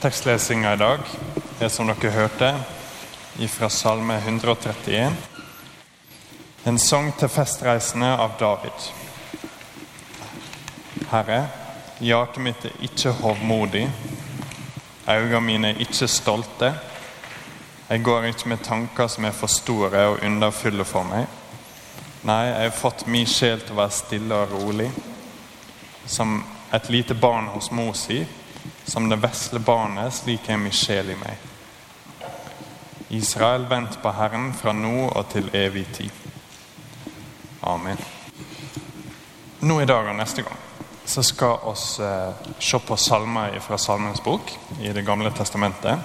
Tekstlesinga i dag er som dere hørte fra Salme 131. En sang til festreisende av David. Herre, hjertet mitt er ikke hovmodig, øynene mine er ikke stolte. Jeg går ikke med tanker som er for store og underfulle for meg. Nei, jeg har fått min sjel til å være stille og rolig, som et lite barn hos mor si som det vesle barnet, slik er min sjel i meg. Israel, vent på Herren fra nå og til evig tid. Amen. Nå i dag og neste gang så skal vi eh, se på salmer fra Salmens bok i Det gamle testamentet.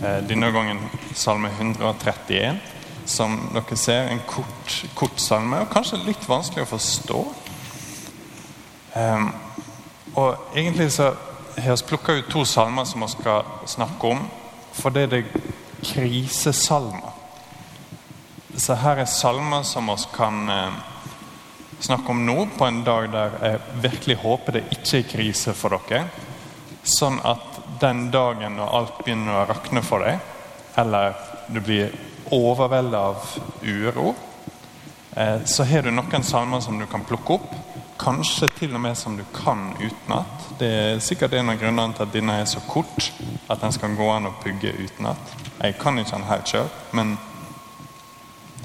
Eh, denne gangen salme 131, som dere ser en kort, kort salme, og kanskje litt vanskelig å forstå. Eh, og egentlig så har vi plukka ut to salmer som vi skal snakke om. For det er det krisesalmer. Så her er salmer som vi kan eh, snakke om nå, på en dag der jeg virkelig håper det ikke er krise for dere. Sånn at den dagen når alt begynner å rakne for deg, eller du blir overveldet av uro, eh, så har du noen salmer som du kan plukke opp Kanskje til og med som du kan utenat. Det er sikkert en av grunnene til at denne er så kort at den skal gå an å pugge utenat. Jeg kan ikke den helt sjøl, men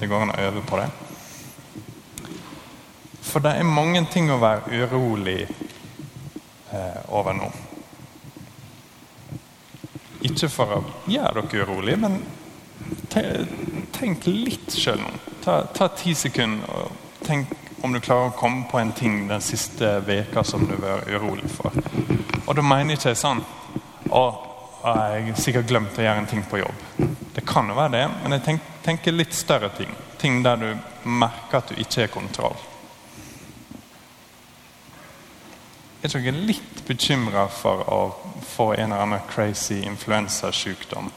det går an å øve på det. For det er mange ting å være urolig eh, over nå. Ikke for å gjøre dere urolige, men tenk litt sjøl nå. Ta, ta ti sekunder og tenk om du klarer å komme på en ting den siste veka som du var urolig for. Og da mener jeg ikke sånn å, jeg har sikkert glemt å gjøre en ting på jobb. Det kan jo være det, men jeg tenk, tenker litt større ting. Ting der du merker at du ikke har kontroll. Er ikke dere litt bekymra for å få en eller annen crazy influensasykdom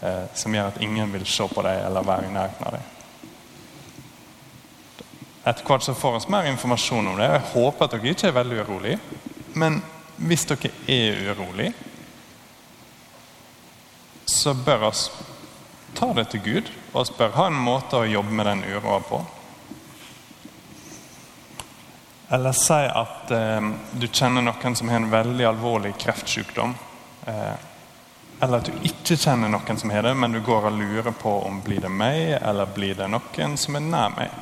eh, som gjør at ingen vil se på deg eller være i nærheten av deg? Etter hvert så får vi mer informasjon om det. Jeg håper at dere ikke er veldig urolig. Men hvis dere er urolig, så bør vi ta det til Gud. Og vi bør ha en måte å jobbe med den uroa på. Eller si at eh, du kjenner noen som har en veldig alvorlig kreftsykdom. Eh, eller at du ikke kjenner noen som har det, men du går og lurer på om blir det meg eller blir det noen som er nær meg.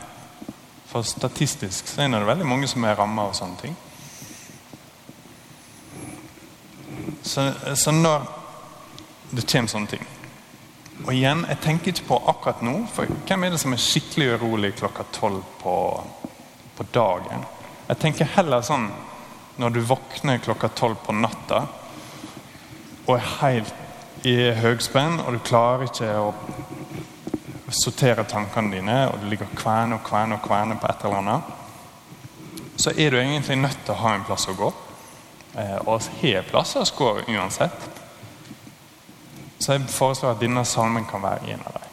For statistisk så er det veldig mange som er ramma av sånne ting. Så, så, når det kommer sånne ting Og igjen, jeg tenker ikke på akkurat nå. For hvem er det som er skikkelig urolig klokka tolv på, på, dagen? Jeg tenker heller sånn når du våkner klokka tolv på natta og er helt i høgspenn, og du klarer ikke å sortere tankene dine, og du ligger kven og kven og kven på et eller annet, så er du egentlig nødt til å ha en plass å gå. Eh, og har plasser å gå uansett. Så jeg foreslår at denne salmen kan være en av dem.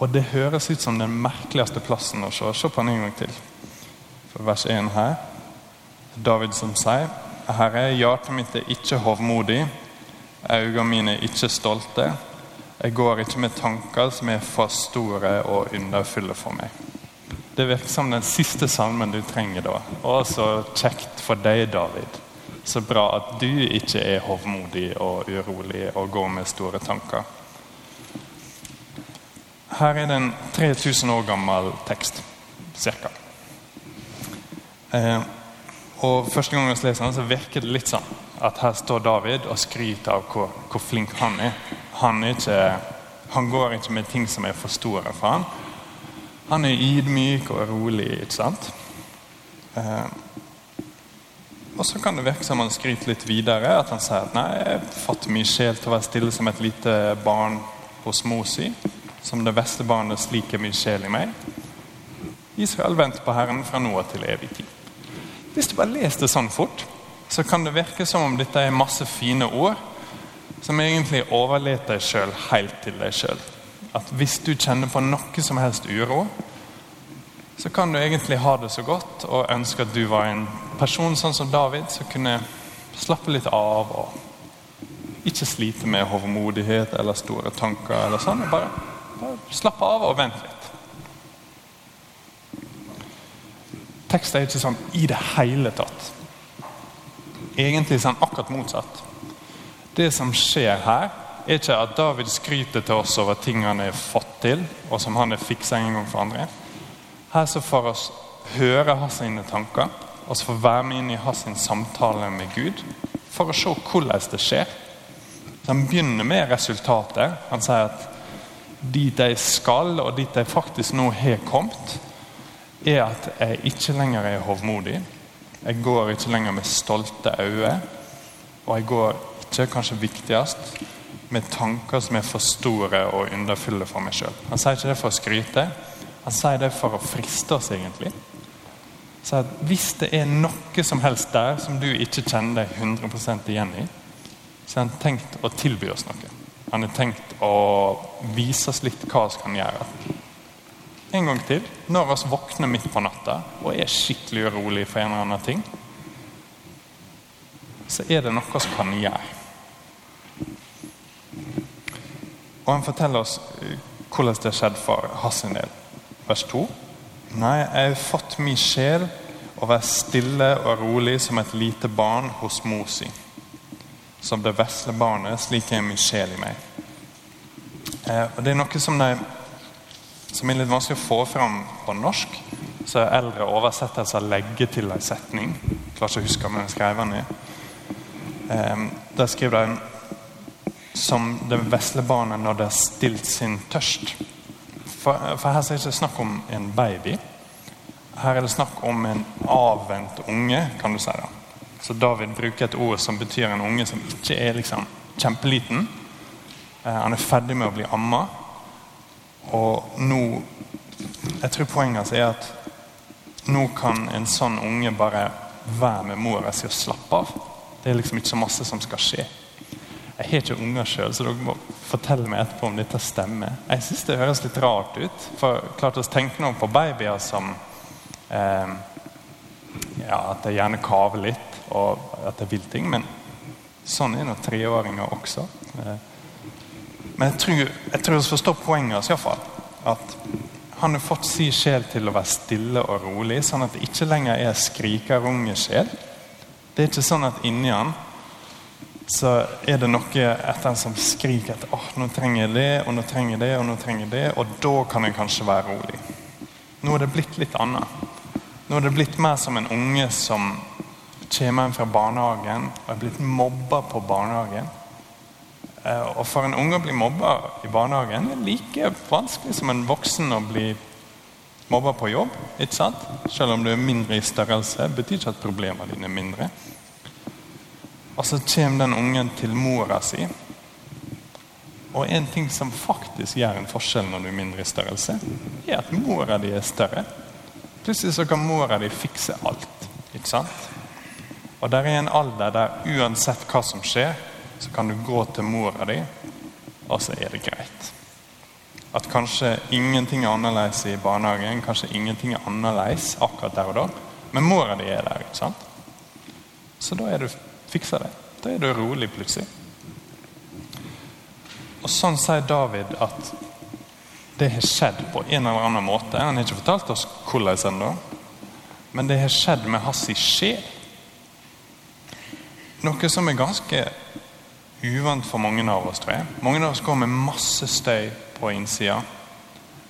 Og det høres ut som den merkeligste plassen å se. Se på den en gang til. For vers 1 her. David som sier Herre, hjertet mitt er ikke hovmodig, øynene mine er ikke stolte. Jeg går ikke med tanker som er for store og underfulle for meg. Det virker som den siste salmen du trenger da. Å, så kjekt for deg, David. Så bra at du ikke er hovmodig og urolig og går med store tanker. Her er det en 3000 år gammel tekst, cirka. Eh, og Første gang jeg leser den, så virker det litt sånn at her står David og skryter av hvor, hvor flink han er han, ikke, han går ikke med ting som er for store for ham. Han er ydmyk og rolig. ikke sant? Eh, og så kan det virke som han skryter litt videre. At han sier at nei, jeg fått min sjel til å være stille som et lite barn hos mor si. Som det beste barnet slik er min sjel i meg. Israel venter på Herren fra nå til evig tid. Hvis du bare leser det sånn fort, så kan det virke som om dette er masse fine ord som egentlig overlater deg sjøl helt til deg sjøl. At hvis du kjenner på noe som helst uro, så kan du egentlig ha det så godt og ønske at du var en person sånn som David, som kunne slappe litt av og Ikke slite med hovmodighet eller store tanker. eller sånn. Bare, bare slappe av og vente litt. Teksten er ikke sånn i det hele tatt. Egentlig sånn akkurat motsatt. Det som skjer her, er ikke at David skryter til oss over ting han har fått til, og som han har fiksa en gang for andre. Her så får oss høre hans sine tanker, og så får være med inn i hans samtale med Gud for å se hvordan det skjer. Så Han begynner med resultatet. Han sier at dit jeg skal, og dit jeg faktisk nå har kommet, er at jeg ikke lenger er hovmodig. Jeg går ikke lenger med stolte øyne. Og jeg går ikke, kanskje viktigst, med tanker som er for store og underfulle for meg sjøl. Han sier ikke det for å skryte, han sier det for å friste oss, egentlig. Så Hvis det er noe som helst der som du ikke kjenner deg 100 igjen i, så har han tenkt å tilby oss noe. Han har tenkt å vise oss litt hva vi kan gjøre. En gang til, når vi våkner midt på natta og er skikkelig urolig for en eller annen ting, så er det noe vi kan gjøre. Og han forteller oss eh, hvordan det har skjedd for hans del. Vers 2. Nei, jeg har fått min sjel å være stille og rolig som et lite barn hos mor si. Som det vesle barnet, slik er min sjel i meg. Eh, og Det er noe som de som er litt vanskelig å få fram på norsk. Så eldre oversettelser legger til en setning. Klarer ikke å huske om jeg skrev den ned. Eh, der skriver de som det vesle barnet når det har stilt sin tørst. For, for her er det ikke snakk om en baby. Her er det snakk om en avvent unge, kan du si. det. Så David bruker et ord som betyr en unge som ikke er liksom kjempeliten. Eh, han er ferdig med å bli amma. Og nå Jeg tror poenget er at nå kan en sånn unge bare være med mora si og slappe av. Det er liksom ikke så masse som skal skje. Jeg har ikke unger sjøl, så dere må fortelle meg etterpå om dette stemmer. Jeg syns det høres litt rart ut. For klart oss tenker nå på babyer som eh, ja, At de gjerne kaver litt, og at det vil ting. Men sånn er nå treåringer også. Eh, men jeg tror, jeg tror vi forstår poenget hans iallfall. At han har fått si sjel til å være stille og rolig, sånn at det ikke lenger er skrikerungesjel. Det er ikke sånn at inni han så er det noe etter en som skriker at oh, nå trenger jeg det, og nå trenger jeg det, og nå trenger jeg det, og da kan jeg kanskje være rolig. Nå er det blitt litt annet. Nå er det blitt mer som en unge som kommer inn fra barnehagen og er blitt mobba på barnehagen. Eh, og for en unge å bli mobba i barnehagen er like vanskelig som en voksen å bli mobba på jobb. ikke sant? Selv om du er mindre i størrelse, betyr ikke at problemene dine er mindre. Og så kommer den ungen til mora si. Og en ting som faktisk gjør en forskjell når du er mindre i størrelse, er at mora di er større. Plutselig så kan mora di fikse alt. ikke sant? Og der er en alder der uansett hva som skjer, så kan du gå til mora di, og så er det greit. At kanskje ingenting er annerledes i barnehagen, kanskje ingenting er annerledes akkurat der og da, men mora di er der. ikke sant? Så da er du fiksa det. Da er du rolig plutselig. Og Sånn sier David at det har skjedd på en eller annen måte. Han har ikke fortalt oss hvordan ennå, men det har skjedd med hans sjel. Noe som er ganske uvant for mange av oss, tror jeg. Mange av oss går med masse støy på innsida.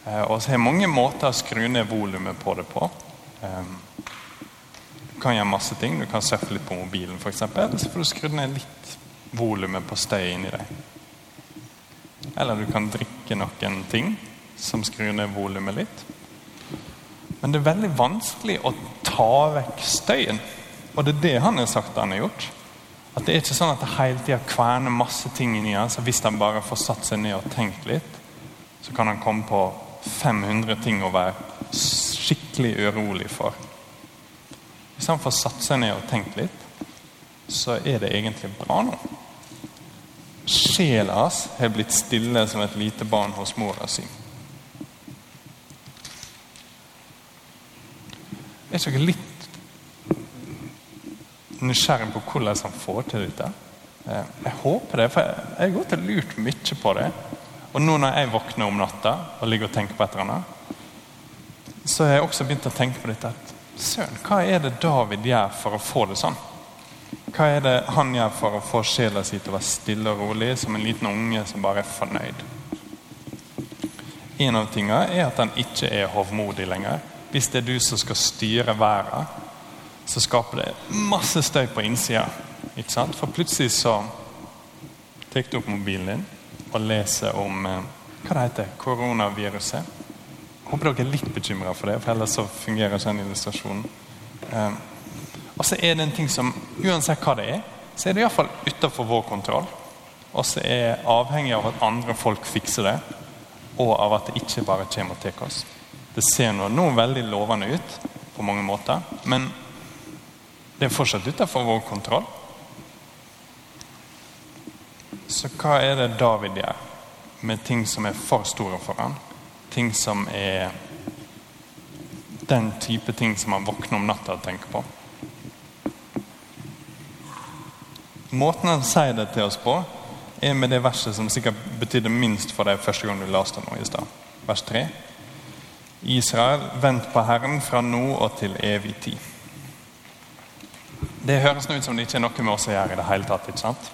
Eh, og så har mange måter å skru ned volumet på det på. Kan gjøre masse ting. Du kan surfe litt på mobilen, f.eks. Eller så får du skru ned litt volumet på støy inni deg. Eller du kan drikke noen ting som skrur ned volumet litt. Men det er veldig vanskelig å ta vekk støyen. Og det er det han har sagt han har gjort. At det er ikke sånn at det hele tida kverner masse ting inni han. Så hvis han bare får satt seg ned og tenkt litt, så kan han komme på 500 ting å være skikkelig urolig for. Han får satt seg ned og tenkt litt, så er det egentlig bra nå. Sjela hans har blitt stille som et lite barn hos mora si. Er ikke dere litt nysgjerrig på hvordan han får til dette. Eh, jeg håper det, for jeg har gått og lurt mye på det. Og nå når jeg våkner om natta og ligger og tenker på et eller annet, så har jeg også begynt å tenke på dette. at Søren, hva er det David gjør for å få det sånn? Hva er det han gjør for å få sjela si til å være stille og rolig, som en liten unge som bare er fornøyd? En av tingene er at han ikke er hovmodig lenger. Hvis det er du som skal styre verden, så skaper det masse støy på innsida. Ikke sant? For plutselig så tar du opp mobilen din og leser om eh, hva det heter, koronaviruset. Håper dere er litt bekymra for det, for ellers så fungerer ikke den illustrasjonen. Eh, og så er det en ting som, uansett hva det er, så er det iallfall utenfor vår kontroll. Og så er avhengig av at andre folk fikser det, og av at det ikke bare kommer til oss. Det ser nå, nå veldig lovende ut på mange måter, men det er fortsatt utenfor vår kontroll. Så hva er det David gjør med ting som er for store for ham? Ting som er den type ting som man våkner om natta og tenker på. Måten han sier det til oss på, er med det verset som sikkert betydde minst for deg første gang du leste nå i stad. Vers 3. Israel, vent på Herren fra nå og til evig tid. Det høres nå ut som det ikke er noe med oss å gjøre i det hele tatt. ikke sant?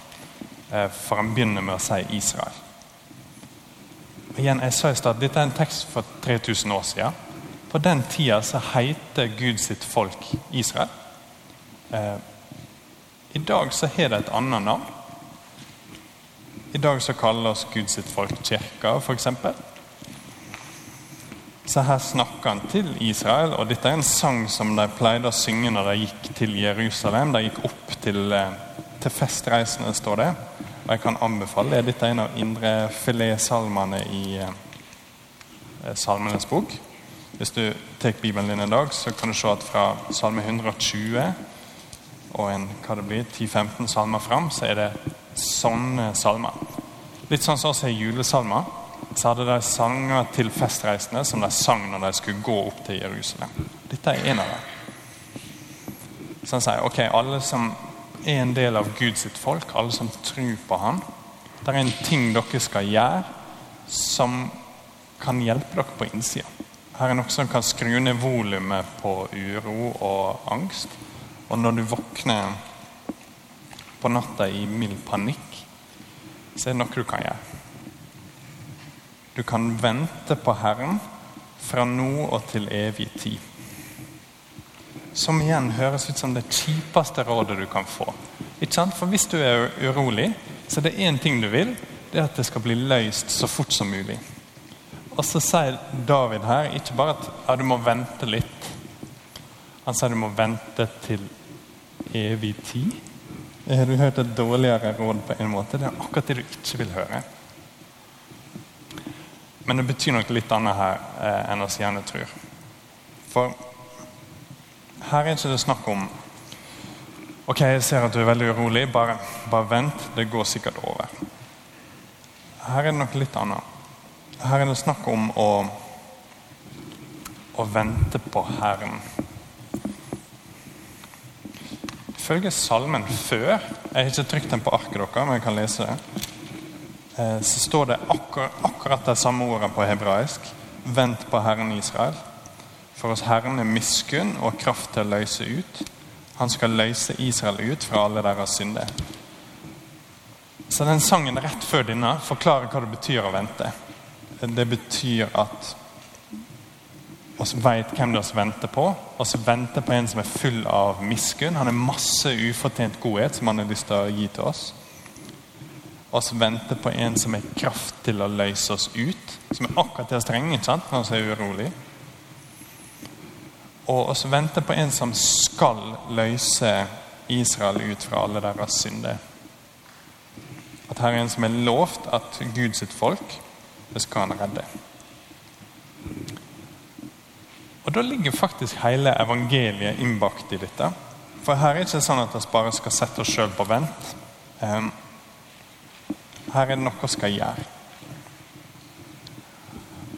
Eh, for han begynner med å si Israel. Igjen, jeg sa i stad, Dette er en tekst for 3000 år siden. På den tida så heter Gud sitt folk Israel. Eh, I dag så har det et annet navn. I dag så kaller oss Gud sitt folk kirka, f.eks. Så her snakker han til Israel, og dette er en sang som de pleide å synge når de gikk til Jerusalem. De gikk opp til, eh, til festreisende, står det. Og jeg kan anbefale det. Dette er en av indre filetsalmene i eh, Salmenes bok. Hvis du tar Bibelen din en dag, så kan du se at fra salme 120 og en, hva det blir, 10-15 salmer fram, så er det sånne salmer. Litt sånn som oss er julesalmer så hadde de sanger til festreisende som de sang når de skulle gå opp til Jerusalem. Dette er en av dem. Så han sier ok, alle som er en del av Guds folk, alle som tror på ham, det er en ting dere skal gjøre som kan hjelpe dere på innsida. Her er noe som kan skru ned volumet på uro og angst. Og når du våkner på natta i mild panikk, så er det noe du kan gjøre. Du kan vente på Herren fra nå og til evig tid. Som igjen høres ut som det kjipeste rådet du kan få. Ikke sant? For hvis du er urolig, så er det én ting du vil. Det er at det skal bli løst så fort som mulig. Og så sier David her ikke bare at ja, du må vente litt. Han sier du må vente til evig tid. Har du hørt et dårligere råd på en måte? Det er akkurat det du ikke vil høre. Men det betyr noe litt annet her eh, enn oss gjerne tror. For her er ikke det snakk om Ok, jeg ser at du er veldig urolig. Bare, bare vent. Det går sikkert over. Her er det noe litt annet. Her er det snakk om å, å vente på Herren. Ifølge salmen før Jeg har ikke trykt den på arket deres, men jeg kan lese det. Eh, så står det akkur akkurat det samme ordet på hebraisk. Vent på Herren Israel. For oss Herren er miskunn og kraft til å løse ut. Han skal løse Israel ut fra alle deres synder. Så den sangen rett før denne forklarer hva det betyr å vente. Det betyr at vi vet hvem det vi venter på. Vi venter på en som er full av miskunn. Han har masse ufortjent godhet som han har lyst til å gi til oss oss venter på en som har kraft til å løse oss ut. Som er akkurat det ikke sant? når vi er urolig. Og oss vente på en som skal løse Israel ut fra alle deres synder. At her er en som er lovt at Guds folk, det skal han redde. Og Da ligger faktisk hele evangeliet innbakt i dette. For her er det ikke sånn at vi bare skal sette oss sjøl på vent. Um, her er det noe vi skal gjøre.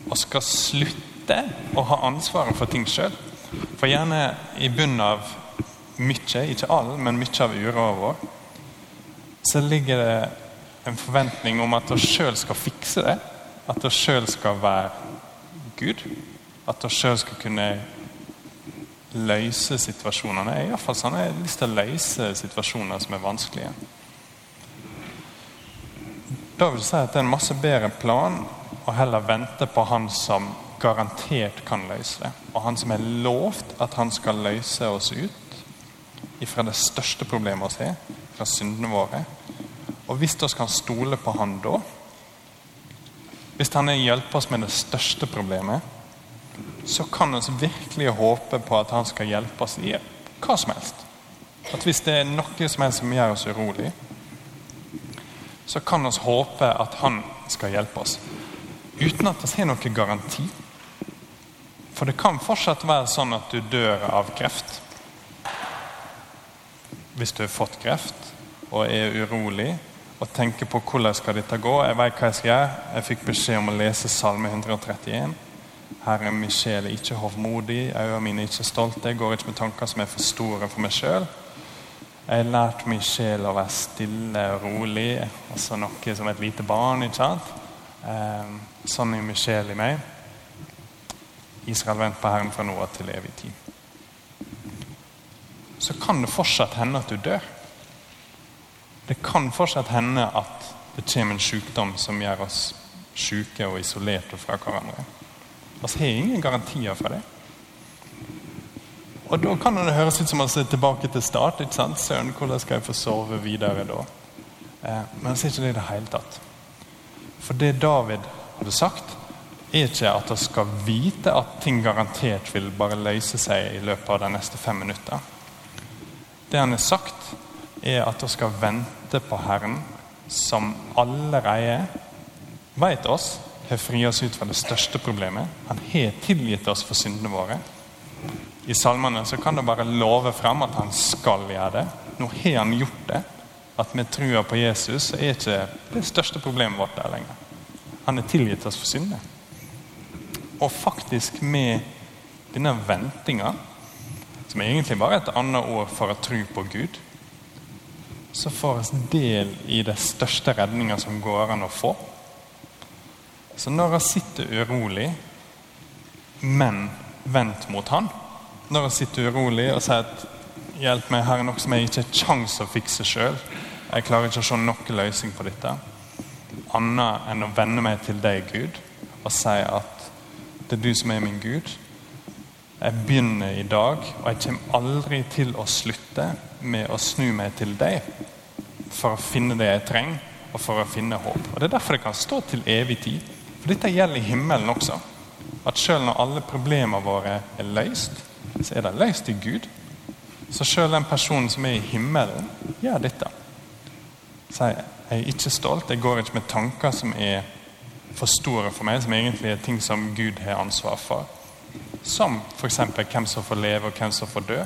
Og skal slutte å ha ansvaret for ting sjøl. For gjerne i bunnen av mye, ikke all, men mye av uroa vår, så ligger det en forventning om at vi sjøl skal fikse det. At vi sjøl skal være Gud. At vi sjøl skal kunne løse situasjonene. I hvert fall sånn, Jeg har lyst til å løse situasjoner som er vanskelige. Da vil jeg si at det er en masse bedre plan å heller vente på han som garantert kan løse det. Og han som er lovt at han skal løse oss ut fra det største problemet vi har, fra syndene våre. Og hvis vi kan stole på han da, hvis han hjelper oss med det største problemet, så kan vi virkelig håpe på at han skal hjelpe oss i hva som helst. At hvis det er noe som helst som gjør oss urolig, så kan vi håpe at han skal hjelpe oss. Uten at vi har noen garanti. For det kan fortsatt være sånn at du dør av kreft. Hvis du har fått kreft og er urolig og tenker på hvordan skal dette gå. Jeg vet hva jeg skal gjøre. Jeg fikk beskjed om å lese Salme 131. Herre, min sjel er ikke hovmodig, øynene mine er ikke stolte. Jeg går ikke med tanker som er for store for meg sjøl. Jeg har lært min sjel å være stille og rolig, altså noe som et lite barn. ikke sant? Eh, sånn er min sjel i meg. Israel vent på Herren fra nå av til evig tid. Så kan det fortsatt hende at du dør. Det kan fortsatt hende at det kommer en sykdom som gjør oss syke og isolerte fra hverandre. Vi har ingen garantier for det. Og Da kan det høres ut som vi er tilbake til start. ikke sant? Søren, hvordan skal jeg få sove videre da? Eh, men så er ikke det i det hele tatt. For det David hadde sagt, er ikke at vi skal vite at ting garantert vil bare løse seg i løpet av de neste fem minutter. Det han har sagt, er at vi skal vente på Herren, som allerede vet oss har fri oss ut fra det største problemet. Han har tilgitt oss for syndene våre. I salmene så kan det bare love frem at han skal gjøre det. Nå har han gjort det. At vi tror på Jesus er ikke det største problemet vårt der lenger. Han har tilgitt oss for syndene. Og faktisk med denne ventinga, som egentlig bare er et annet ord for å tro på Gud, så får vi del i det største redninga som går an å få. Så når jeg sitter urolig, men vendt mot han Når jeg sitter urolig og sier at 'hjelp meg, her er noe som jeg ikke har kjangs å fikse sjøl', jeg klarer ikke å se noen løsning på dette, annet enn å vende meg til deg, Gud, og si at 'det er du som er min Gud'. Jeg begynner i dag, og jeg kommer aldri til å slutte med å snu meg til deg for å finne det jeg trenger, og for å finne håp. Og Det er derfor det kan stå til evig tid. For dette gjelder i himmelen også. At selv når alle problemene våre er løst, så er det løst i Gud. Så selv den personen som er i himmelen, gjør dette. Sier jeg er ikke stolt, jeg går ikke med tanker som er for store for meg, som egentlig er ting som Gud har ansvar for. Som f.eks. hvem som får leve, og hvem som får dø.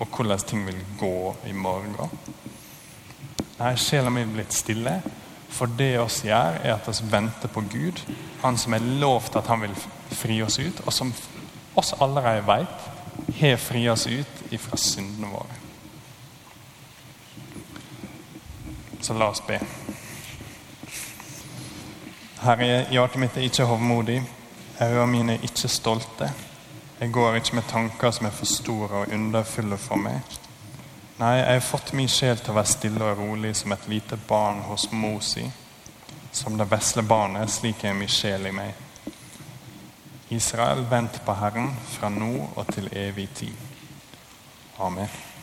Og hvordan ting vil gå i morgen. Nei, sjela mi er blitt stille. For det oss gjør, er at vi venter på Gud. Han som er lovt at han vil fri oss ut, og som oss allerede vet har fri oss ut ifra syndene våre. Så la oss be. Herre, hjertet mitt er ikke hovmodig. Øynene mine er ikke stolte. Jeg går ikke med tanker som er for store og underfulle for meg. Nei, jeg har fått min sjel til å være stille og rolig som et lite barn hos Mosi. Som det vesle barnet, slik er min sjel i meg. Israel, vent på Herren fra nå og til evig tid. Amen.